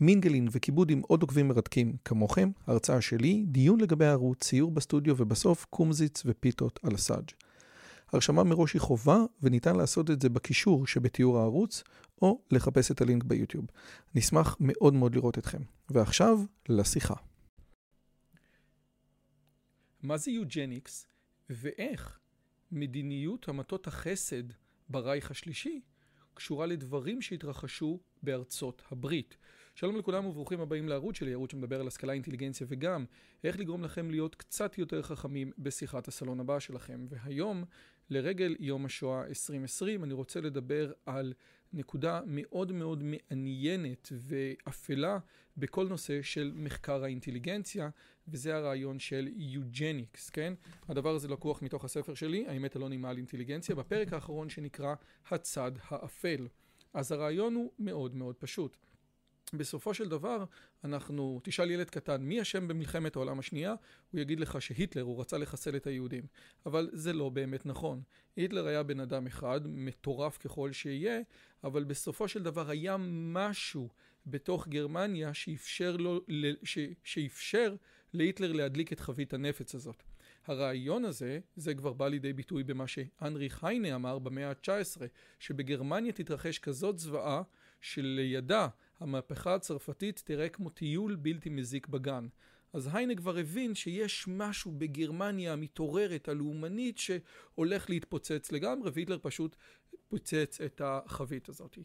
מינגלין וכיבוד עם עוד עוקבים מרתקים כמוכם, הרצאה שלי, דיון לגבי הערוץ, ציור בסטודיו ובסוף קומזיץ ופיתות על הסאג'. הרשמה מראש היא חובה וניתן לעשות את זה בקישור שבתיאור הערוץ או לחפש את הלינק ביוטיוב. נשמח מאוד מאוד לראות אתכם. ועכשיו, לשיחה. מה זה יוג'ניקס ואיך מדיניות המטות החסד ברייך השלישי קשורה לדברים שהתרחשו בארצות הברית. שלום לכולם וברוכים הבאים לערוץ שלי, ערוץ שמדבר על השכלה, אינטליגנציה וגם איך לגרום לכם להיות קצת יותר חכמים בשיחת הסלון הבאה שלכם. והיום, לרגל יום השואה 2020, אני רוצה לדבר על נקודה מאוד מאוד מעניינת ואפלה בכל נושא של מחקר האינטליגנציה, וזה הרעיון של יוג'ניקס, כן? הדבר הזה לקוח מתוך הספר שלי, האמת הלא נעימה על אינטליגנציה, בפרק האחרון שנקרא הצד האפל. אז הרעיון הוא מאוד מאוד פשוט. בסופו של דבר, אנחנו, תשאל ילד קטן, מי אשם במלחמת העולם השנייה? הוא יגיד לך שהיטלר, הוא רצה לחסל את היהודים. אבל זה לא באמת נכון. היטלר היה בן אדם אחד, מטורף ככל שיהיה, אבל בסופו של דבר היה משהו בתוך גרמניה שאפשר, לו, ש, שאפשר להיטלר להדליק את חבית הנפץ הזאת. הרעיון הזה, זה כבר בא לידי ביטוי במה שאנריך היינה אמר במאה ה-19, שבגרמניה תתרחש כזאת זוועה שלידה המהפכה הצרפתית תראה כמו טיול בלתי מזיק בגן. אז היינה כבר הבין שיש משהו בגרמניה המתעוררת, הלאומנית, שהולך להתפוצץ לגמרי, והיטלר פשוט פוצץ את החבית הזאת.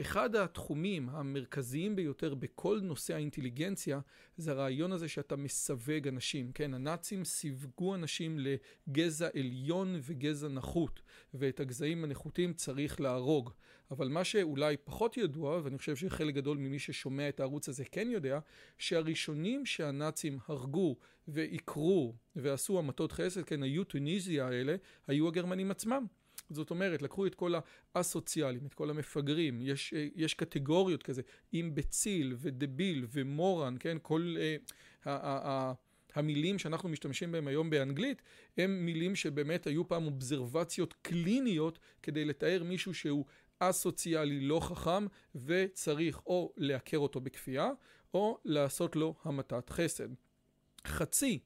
אחד התחומים המרכזיים ביותר בכל נושא האינטליגנציה זה הרעיון הזה שאתה מסווג אנשים, כן? הנאצים סיווגו אנשים לגזע עליון וגזע נחות, ואת הגזעים הנחותים צריך להרוג. אבל מה שאולי פחות ידוע, ואני חושב שחלק גדול ממי ששומע את הערוץ הזה כן יודע, שהראשונים שהנאצים הרגו ועיקרו ועשו המתות חסד, כן, היו טוניזיה האלה, היו הגרמנים עצמם. זאת אומרת, לקחו את כל האסוציאלים, את כל המפגרים, יש, יש קטגוריות כזה, אימבציל ודביל ומורן, כן, כל uh, ה, ה, ה, המילים שאנחנו משתמשים בהם היום באנגלית, הם מילים שבאמת היו פעם אובזרבציות קליניות כדי לתאר מישהו שהוא אסוציאלי לא חכם וצריך או לעקר אותו בכפייה או לעשות לו המתת חסד. חצי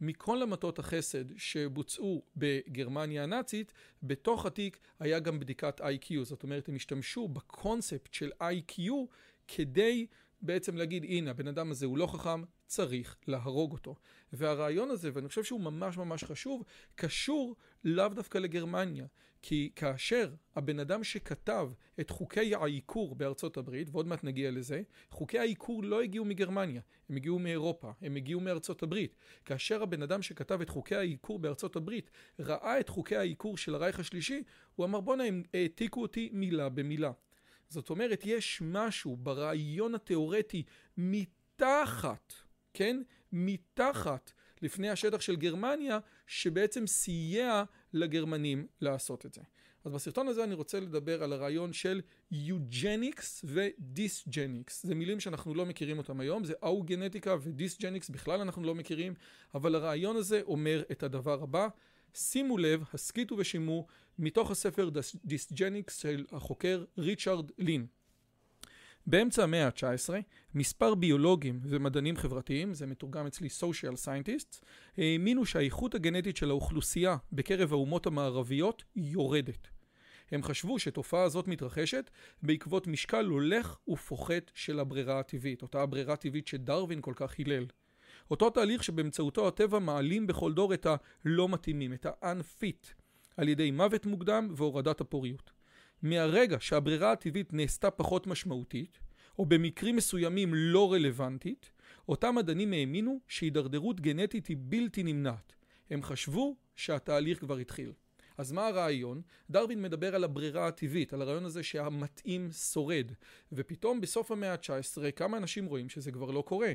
מכל המטות החסד שבוצעו בגרמניה הנאצית, בתוך התיק היה גם בדיקת IQ, זאת אומרת הם השתמשו בקונספט של IQ כדי בעצם להגיד הנה הבן אדם הזה הוא לא חכם, צריך להרוג אותו. והרעיון הזה, ואני חושב שהוא ממש ממש חשוב, קשור לאו דווקא לגרמניה. כי כאשר הבן אדם שכתב את חוקי העיקור בארצות הברית, ועוד מעט נגיע לזה, חוקי העיקור לא הגיעו מגרמניה, הם הגיעו מאירופה, הם הגיעו מארצות הברית. כאשר הבן אדם שכתב את חוקי העיקור בארצות הברית ראה את חוקי העיקור של הרייך השלישי, הוא אמר בואנה הם העתיקו אותי מילה במילה. זאת אומרת, יש משהו ברעיון התיאורטי מתחת, כן? מתחת לפני השטח של גרמניה, שבעצם סייע לגרמנים לעשות את זה. אז בסרטון הזה אני רוצה לדבר על הרעיון של eugenics ו dysgenics. זה מילים שאנחנו לא מכירים אותם היום, זה אאוגנטיקה ו dysgenics בכלל אנחנו לא מכירים, אבל הרעיון הזה אומר את הדבר הבא. שימו לב, הסכיתו ושמעו מתוך הספר Dysgenics של החוקר ריצ'רד לין. באמצע המאה ה-19, מספר ביולוגים ומדענים חברתיים, זה מתורגם אצלי social scientists, האמינו שהאיכות הגנטית של האוכלוסייה בקרב האומות המערביות יורדת. הם חשבו שתופעה הזאת מתרחשת בעקבות משקל הולך ופוחת של הברירה הטבעית, אותה הברירה הטבעית שדרווין כל כך הילל. אותו תהליך שבאמצעותו הטבע מעלים בכל דור את הלא מתאימים, את ה-unfit, על ידי מוות מוקדם והורדת הפוריות. מהרגע שהברירה הטבעית נעשתה פחות משמעותית, או במקרים מסוימים לא רלוונטית, אותם מדענים האמינו שהידרדרות גנטית היא בלתי נמנעת. הם חשבו שהתהליך כבר התחיל. אז מה הרעיון? דרווין מדבר על הברירה הטבעית, על הרעיון הזה שהמתאים שורד. ופתאום בסוף המאה ה-19 כמה אנשים רואים שזה כבר לא קורה.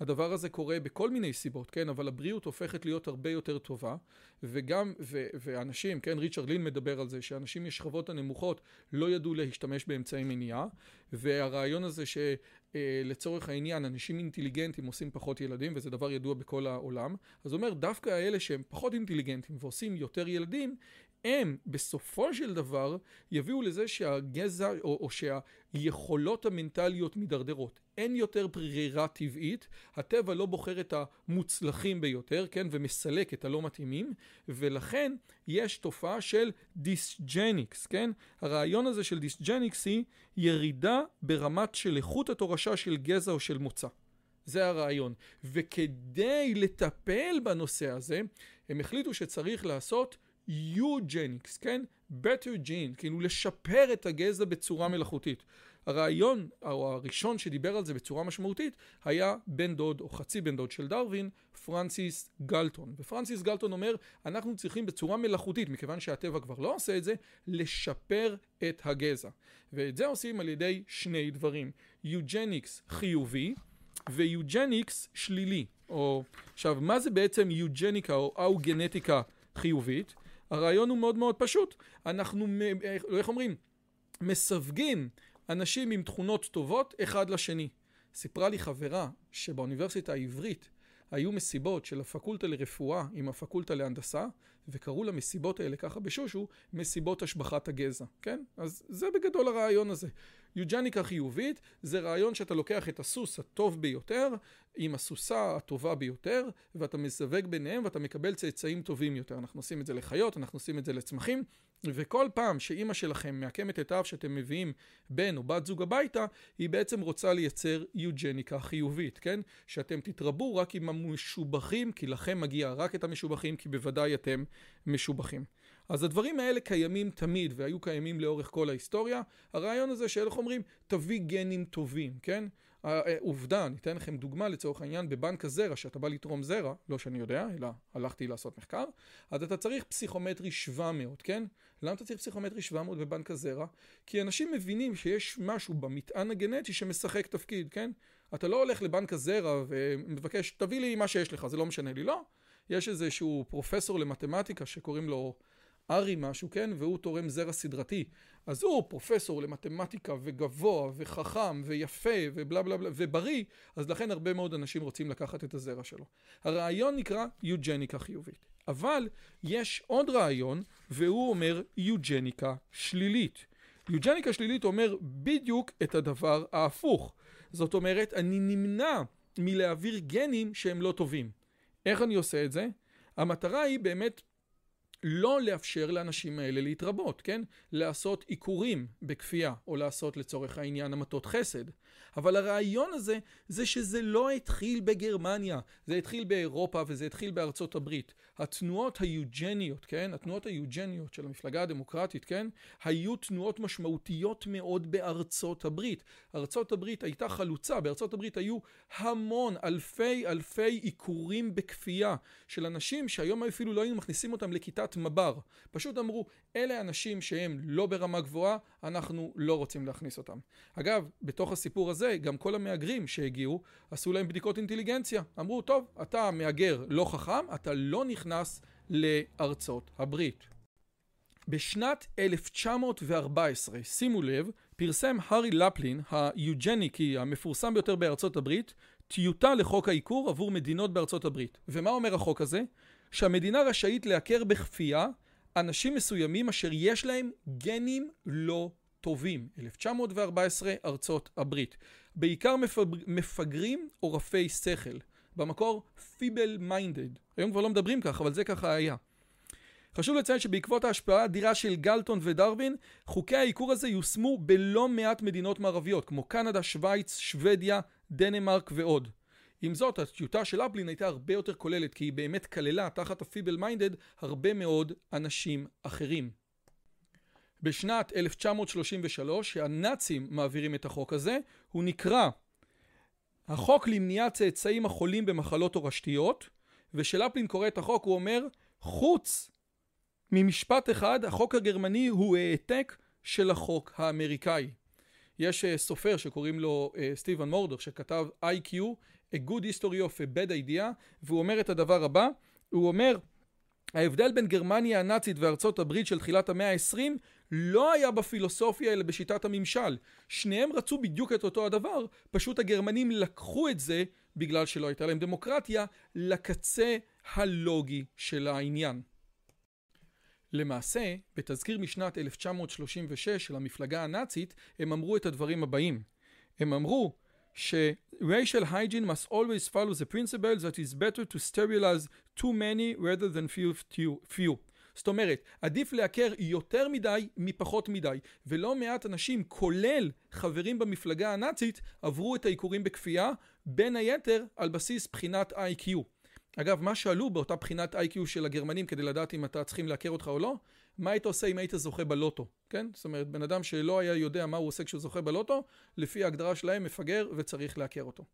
הדבר הזה קורה בכל מיני סיבות, כן? אבל הבריאות הופכת להיות הרבה יותר טובה, וגם, ו, ואנשים, כן? ריצ'רד לין מדבר על זה, שאנשים משכבות הנמוכות לא ידעו להשתמש באמצעי מניעה, והרעיון הזה שלצורך העניין אנשים אינטליגנטים עושים פחות ילדים, וזה דבר ידוע בכל העולם, אז הוא אומר, דווקא האלה שהם פחות אינטליגנטים ועושים יותר ילדים, הם בסופו של דבר יביאו לזה שהגזע או, או שהיכולות המנטליות מידרדרות. אין יותר ברירה טבעית, הטבע לא בוחר את המוצלחים ביותר, כן, ומסלק את הלא מתאימים, ולכן יש תופעה של dysgenics, כן? הרעיון הזה של dysgenics היא ירידה ברמת של איכות התורשה של גזע או של מוצא. זה הרעיון. וכדי לטפל בנושא הזה, הם החליטו שצריך לעשות eugenics, כן? better gene, כאילו לשפר את הגזע בצורה מלאכותית. הרעיון, או הראשון שדיבר על זה בצורה משמעותית, היה בן דוד או חצי בן דוד של דרווין, פרנסיס גלטון. ופרנסיס גלטון אומר, אנחנו צריכים בצורה מלאכותית, מכיוון שהטבע כבר לא עושה את זה, לשפר את הגזע. ואת זה עושים על ידי שני דברים, eugenics חיובי ו eugenics שלילי. או, עכשיו, מה זה בעצם יוג'ניקה או אאוגנטיקה חיובית? הרעיון הוא מאוד מאוד פשוט. אנחנו, איך אומרים? מסווגים אנשים עם תכונות טובות אחד לשני. סיפרה לי חברה שבאוניברסיטה העברית היו מסיבות של הפקולטה לרפואה עם הפקולטה להנדסה, וקראו למסיבות האלה ככה בשושו, מסיבות השבחת הגזע, כן? אז זה בגדול הרעיון הזה. יוג'ניקה חיובית זה רעיון שאתה לוקח את הסוס הטוב ביותר עם הסוסה הטובה ביותר ואתה מזווג ביניהם ואתה מקבל צאצאים טובים יותר. אנחנו עושים את זה לחיות, אנחנו עושים את זה לצמחים וכל פעם שאימא שלכם מעקמת את האב שאתם מביאים בן או בת זוג הביתה, היא בעצם רוצה לייצר יוג'ניקה חיובית, כן? שאתם תתרבו רק עם המשובחים, כי לכם מגיע רק את המשובחים, כי בוודאי אתם משובחים. אז הדברים האלה קיימים תמיד והיו קיימים לאורך כל ההיסטוריה. הרעיון הזה שאלה אומרים, תביא גנים טובים, כן? עובדה, אתן לכם דוגמה לצורך העניין, בבנק הזרע, שאתה בא לתרום זרע, לא שאני יודע, אלא הלכתי לעשות מחקר, אז אתה צריך פסיכומטרי 700, כן? למה אתה צריך פסיכומטרי 700 בבנק הזרע? כי אנשים מבינים שיש משהו במטען הגנטי שמשחק תפקיד, כן? אתה לא הולך לבנק הזרע ומבקש, תביא לי מה שיש לך, זה לא משנה לי, לא. יש איזשהו פרופסור למתמטיקה שקוראים לו ארי משהו, כן? והוא תורם זרע סדרתי. אז הוא פרופסור למתמטיקה וגבוה וחכם ויפה ובלה בלה בלה ובריא, אז לכן הרבה מאוד אנשים רוצים לקחת את הזרע שלו. הרעיון נקרא יוג'ניקה חיובית. אבל יש עוד רעיון, והוא אומר יוג'ניקה שלילית. יוג'ניקה שלילית אומר בדיוק את הדבר ההפוך. זאת אומרת, אני נמנע מלהעביר גנים שהם לא טובים. איך אני עושה את זה? המטרה היא באמת לא לאפשר לאנשים האלה להתרבות, כן? לעשות עיקורים בכפייה, או לעשות לצורך העניין המתות חסד. אבל הרעיון הזה, זה שזה לא התחיל בגרמניה, זה התחיל באירופה וזה התחיל בארצות הברית. התנועות היוג'ניות, כן? התנועות היוג'ניות של המפלגה הדמוקרטית, כן? היו תנועות משמעותיות מאוד בארצות הברית. ארצות הברית הייתה חלוצה, בארצות הברית היו המון, אלפי אלפי עיקורים בכפייה של אנשים שהיום אפילו לא היינו מכניסים אותם לכיתת מב"ר. פשוט אמרו, אלה אנשים שהם לא ברמה גבוהה, אנחנו לא רוצים להכניס אותם. אגב, בתוך הסיפור הזה, גם כל המהגרים שהגיעו, עשו להם בדיקות אינטליגנציה. אמרו, טוב, אתה מהגר לא חכם, אתה לא נכנס לארצות הברית. בשנת 1914, שימו לב, פרסם הארי לפלין, היוג'ניקי המפורסם ביותר בארצות הברית, טיוטה לחוק העיקור עבור מדינות בארצות הברית. ומה אומר החוק הזה? שהמדינה רשאית לעקר בכפייה אנשים מסוימים אשר יש להם גנים לא טובים. 1914 ארצות הברית. בעיקר מפגרים או רפי שכל. במקור feeble minded. היום כבר לא מדברים כך, אבל זה ככה היה. חשוב לציין שבעקבות ההשפעה האדירה של גלטון ודרווין, חוקי העיקור הזה יושמו בלא מעט מדינות מערביות, כמו קנדה, שווייץ, שוודיה, דנמרק ועוד. עם זאת, הטיוטה של לאפלין הייתה הרבה יותר כוללת, כי היא באמת כללה תחת ה feeble minded הרבה מאוד אנשים אחרים. בשנת 1933, שהנאצים מעבירים את החוק הזה, הוא נקרא החוק למניעת צאצאים החולים במחלות תורשתיות, ושלפלין קורא את החוק הוא אומר חוץ ממשפט אחד החוק הגרמני הוא העתק של החוק האמריקאי. יש סופר שקוראים לו סטיבן מורדור שכתב IQ, A Good History of a Bad Idea, והוא אומר את הדבר הבא, הוא אומר ההבדל בין גרמניה הנאצית וארצות הברית של תחילת המאה ה-20 לא היה בפילוסופיה אלא בשיטת הממשל. שניהם רצו בדיוק את אותו הדבר, פשוט הגרמנים לקחו את זה, בגלל שלא הייתה להם דמוקרטיה, לקצה הלוגי של העניין. למעשה, בתזכיר משנת 1936 של המפלגה הנאצית, הם אמרו את הדברים הבאים. הם אמרו ש-racial hygiene must always follow the principle that is better to sterilize too many rather than few. few. זאת אומרת, עדיף לעקר יותר מדי מפחות מדי, ולא מעט אנשים, כולל חברים במפלגה הנאצית, עברו את העיקורים בכפייה, בין היתר על בסיס בחינת IQ. אגב, מה שאלו באותה בחינת איי-קיו של הגרמנים כדי לדעת אם אתה צריכים לעקר אותך או לא, מה היית עושה אם היית זוכה בלוטו, כן? זאת אומרת, בן אדם שלא היה יודע מה הוא עושה כשהוא זוכה בלוטו, לפי ההגדרה שלהם מפגר וצריך לעקר אותו.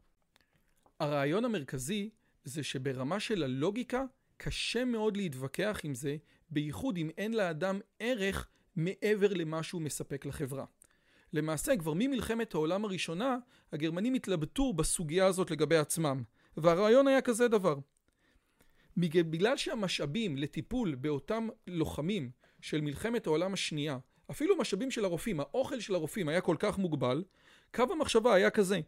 הרעיון המרכזי זה שברמה של הלוגיקה, קשה מאוד להתווכח עם זה, בייחוד אם אין לאדם ערך מעבר למה שהוא מספק לחברה. למעשה, כבר ממלחמת העולם הראשונה, הגרמנים התלבטו בסוגיה הזאת לגבי עצמם, והרעיון היה כזה דבר. בגלל שהמשאבים לטיפול באותם לוחמים של מלחמת העולם השנייה, אפילו משאבים של הרופאים, האוכל של הרופאים היה כל כך מוגבל, קו המחשבה היה כזה,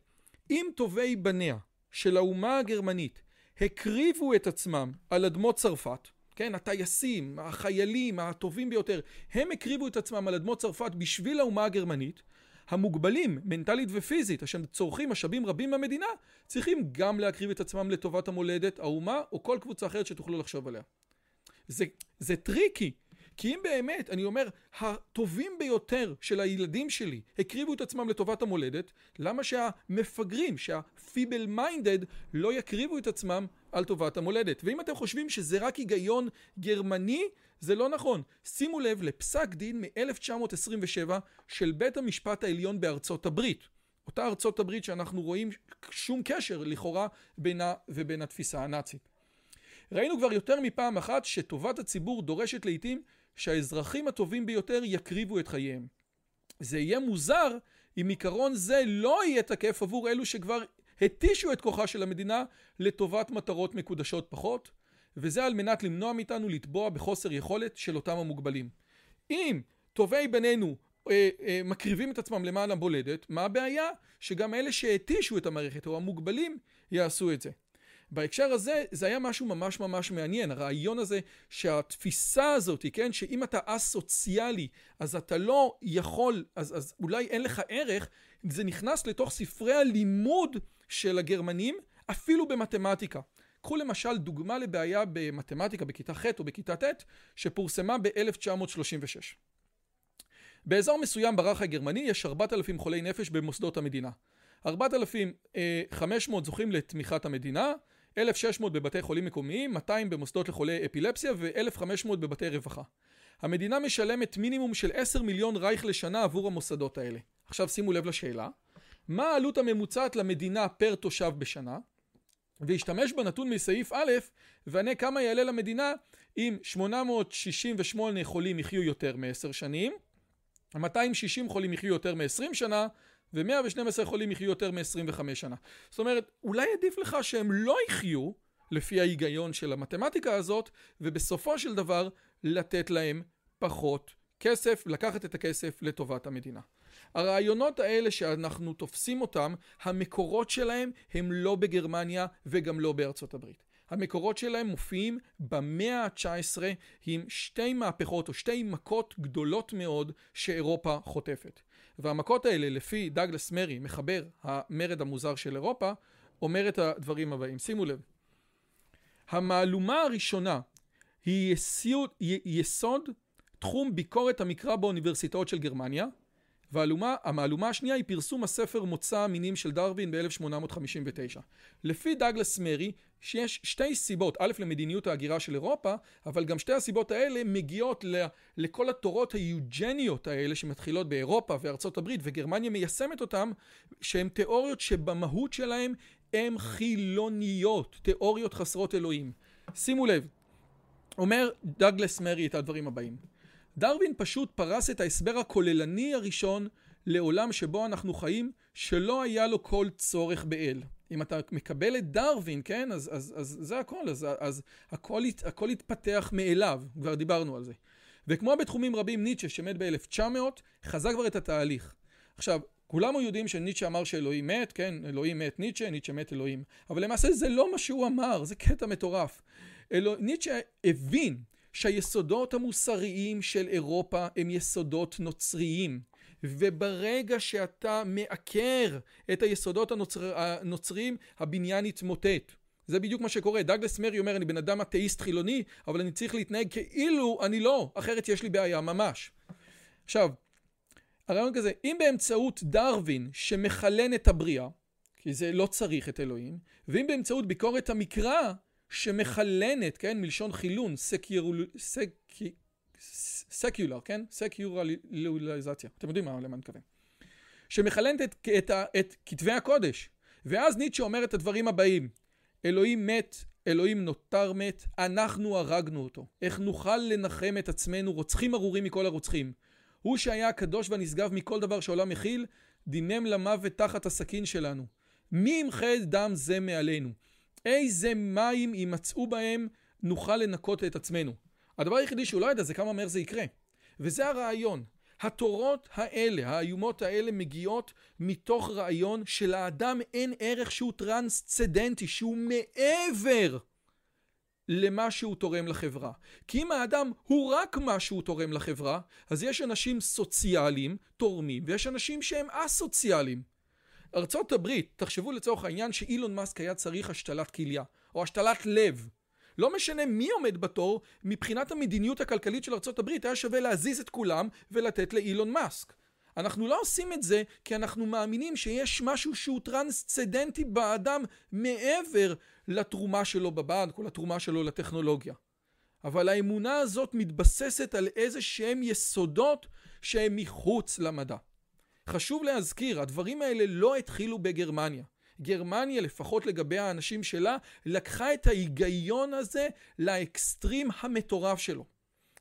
אם טובי בניה של האומה הגרמנית הקריבו את עצמם על אדמות צרפת, כן, הטייסים, החיילים הטובים ביותר, הם הקריבו את עצמם על אדמות צרפת בשביל האומה הגרמנית, המוגבלים, מנטלית ופיזית, אשר צורכים משאבים רבים במדינה, צריכים גם להקריב את עצמם לטובת המולדת, האומה, או כל קבוצה אחרת שתוכלו לחשוב עליה. זה, זה טריקי, כי אם באמת, אני אומר, הטובים ביותר של הילדים שלי הקריבו את עצמם לטובת המולדת, למה שהמפגרים, שה feeble minded, לא יקריבו את עצמם על טובת המולדת? ואם אתם חושבים שזה רק היגיון גרמני, זה לא נכון. שימו לב לפסק דין מ-1927 של בית המשפט העליון בארצות הברית. אותה ארצות הברית שאנחנו רואים שום קשר לכאורה בינה ובין התפיסה הנאצית. ראינו כבר יותר מפעם אחת שטובת הציבור דורשת לעיתים שהאזרחים הטובים ביותר יקריבו את חייהם. זה יהיה מוזר אם עיקרון זה לא יהיה תקף עבור אלו שכבר התישו את כוחה של המדינה לטובת מטרות מקודשות פחות, וזה על מנת למנוע מאיתנו לתבוע בחוסר יכולת של אותם המוגבלים. אם טובי בנינו אה, אה, מקריבים את עצמם למען הבולדת, מה הבעיה? שגם אלה שהתישו את המערכת או המוגבלים יעשו את זה. בהקשר הזה, זה היה משהו ממש ממש מעניין, הרעיון הזה שהתפיסה הזאת, כן, שאם אתה א-סוציאלי, אז אתה לא יכול, אז, אז אולי אין לך ערך, זה נכנס לתוך ספרי הלימוד של הגרמנים, אפילו במתמטיקה. קחו למשל דוגמה לבעיה במתמטיקה בכיתה ח' או בכיתה ט', שפורסמה ב-1936. באזור מסוים ברח הגרמני יש 4,000 חולי נפש במוסדות המדינה. 4,500 זוכים לתמיכת המדינה, 1,600 בבתי חולים מקומיים, 200 במוסדות לחולי אפילפסיה ו-1,500 בבתי רווחה. המדינה משלמת מינימום של 10 מיליון רייך לשנה עבור המוסדות האלה. עכשיו שימו לב לשאלה, מה העלות הממוצעת למדינה פר תושב בשנה? והשתמש בנתון מסעיף א' וענה כמה יעלה למדינה אם 868 חולים יחיו יותר מ-10 שנים, 260 חולים יחיו יותר מ-20 שנה ו-112 חולים יחיו יותר מ-25 שנה. זאת אומרת, אולי עדיף לך שהם לא יחיו לפי ההיגיון של המתמטיקה הזאת, ובסופו של דבר לתת להם פחות כסף, לקחת את הכסף לטובת המדינה. הרעיונות האלה שאנחנו תופסים אותם, המקורות שלהם הם לא בגרמניה וגם לא בארצות הברית. המקורות שלהם מופיעים במאה ה-19 עם שתי מהפכות או שתי מכות גדולות מאוד שאירופה חוטפת. והמכות האלה, לפי דאגלס מרי, מחבר המרד המוזר של אירופה, אומר את הדברים הבאים. שימו לב. המהלומה הראשונה היא יסוד, יסוד תחום ביקורת המקרא באוניברסיטאות של גרמניה, והמהלומה השנייה היא פרסום הספר מוצא המינים של דרווין ב-1859. לפי דאגלס מרי, שיש שתי סיבות, א' למדיניות ההגירה של אירופה, אבל גם שתי הסיבות האלה מגיעות לכל התורות היוג'ניות האלה שמתחילות באירופה וארצות הברית, וגרמניה מיישמת אותן, שהן תיאוריות שבמהות שלהן הן חילוניות, תיאוריות חסרות אלוהים. שימו לב, אומר דאגלס מרי את הדברים הבאים. דרווין פשוט פרס את ההסבר הכוללני הראשון לעולם שבו אנחנו חיים, שלא היה לו כל צורך באל. אם אתה מקבל את דרווין, כן, אז, אז, אז זה הכל, אז, אז הכל, הכל התפתח מאליו, כבר דיברנו על זה. וכמו בתחומים רבים, ניטשה, שמת ב-1900, חזה כבר את התהליך. עכשיו, כולנו יודעים שניטשה אמר שאלוהים מת, כן, אלוהים מת ניטשה, ניטשה מת אלוהים. אבל למעשה זה לא מה שהוא אמר, זה קטע מטורף. אלוה... ניטשה הבין שהיסודות המוסריים של אירופה הם יסודות נוצריים. וברגע שאתה מעקר את היסודות הנוצר... הנוצריים, הבניין יתמוטט. זה בדיוק מה שקורה. דאגלס מרי אומר, אני בן אדם אתאיסט חילוני, אבל אני צריך להתנהג כאילו אני לא, אחרת יש לי בעיה ממש. עכשיו, הרעיון כזה, אם באמצעות דרווין שמחלן את הבריאה, כי זה לא צריך את אלוהים, ואם באמצעות ביקורת המקרא שמחלנת, כן, מלשון חילון. סק... סקיולר, כן? סקיורליזציה. אתם יודעים מה, למה אני מתכוון. שמחלנת את, את, את כתבי הקודש. ואז ניטשה אומר את הדברים הבאים: אלוהים מת, אלוהים נותר מת, אנחנו הרגנו אותו. איך נוכל לנחם את עצמנו, רוצחים ארורים מכל הרוצחים. הוא שהיה הקדוש והנשגב מכל דבר שהעולם מכיל, דינם למוות תחת הסכין שלנו. מי ימחה דם זה מעלינו? איזה מים יימצאו בהם נוכל לנקות את עצמנו. הדבר היחידי שהוא לא ידע זה כמה מהר זה יקרה. וזה הרעיון. התורות האלה, האיומות האלה, מגיעות מתוך רעיון שלאדם אין ערך שהוא טרנסצדנטי, שהוא מעבר למה שהוא תורם לחברה. כי אם האדם הוא רק מה שהוא תורם לחברה, אז יש אנשים סוציאליים, תורמים, ויש אנשים שהם א-סוציאליים. ארצות הברית, תחשבו לצורך העניין שאילון מאסק היה צריך השתלת כליה, או השתלת לב. לא משנה מי עומד בתור, מבחינת המדיניות הכלכלית של ארה"ב היה שווה להזיז את כולם ולתת לאילון מאסק. אנחנו לא עושים את זה כי אנחנו מאמינים שיש משהו שהוא טרנסצדנטי באדם מעבר לתרומה שלו בבנק או לתרומה שלו לטכנולוגיה. אבל האמונה הזאת מתבססת על איזה שהם יסודות שהם מחוץ למדע. חשוב להזכיר, הדברים האלה לא התחילו בגרמניה. גרמניה, לפחות לגבי האנשים שלה, לקחה את ההיגיון הזה לאקסטרים המטורף שלו.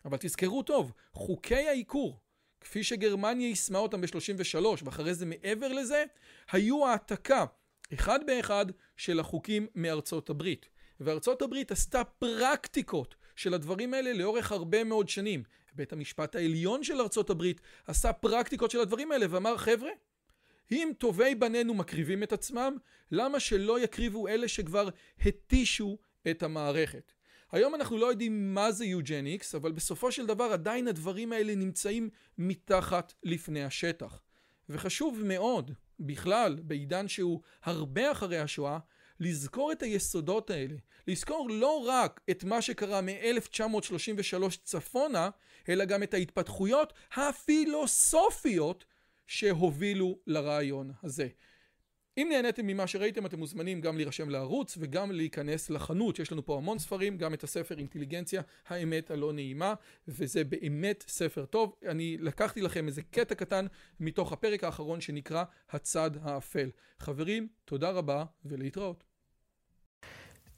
אבל תזכרו טוב, חוקי העיקור, כפי שגרמניה יישמה אותם ב-33, ואחרי זה מעבר לזה, היו העתקה, אחד באחד, של החוקים מארצות הברית. וארצות הברית עשתה פרקטיקות של הדברים האלה לאורך הרבה מאוד שנים. בית המשפט העליון של ארצות הברית עשה פרקטיקות של הדברים האלה ואמר, חבר'ה, אם טובי בנינו מקריבים את עצמם, למה שלא יקריבו אלה שכבר התישו את המערכת? היום אנחנו לא יודעים מה זה יוג'ניקס, אבל בסופו של דבר עדיין הדברים האלה נמצאים מתחת לפני השטח. וחשוב מאוד, בכלל, בעידן שהוא הרבה אחרי השואה, לזכור את היסודות האלה. לזכור לא רק את מה שקרה מ-1933 צפונה, אלא גם את ההתפתחויות הפילוסופיות שהובילו לרעיון הזה. אם נהניתם ממה שראיתם אתם מוזמנים גם להירשם לערוץ וגם להיכנס לחנות, יש לנו פה המון ספרים, גם את הספר אינטליגנציה, האמת הלא נעימה, וזה באמת ספר טוב. אני לקחתי לכם איזה קטע קטן מתוך הפרק האחרון שנקרא הצד האפל. חברים, תודה רבה ולהתראות.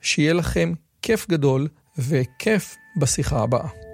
שיהיה לכם כיף גדול וכיף בשיחה הבאה.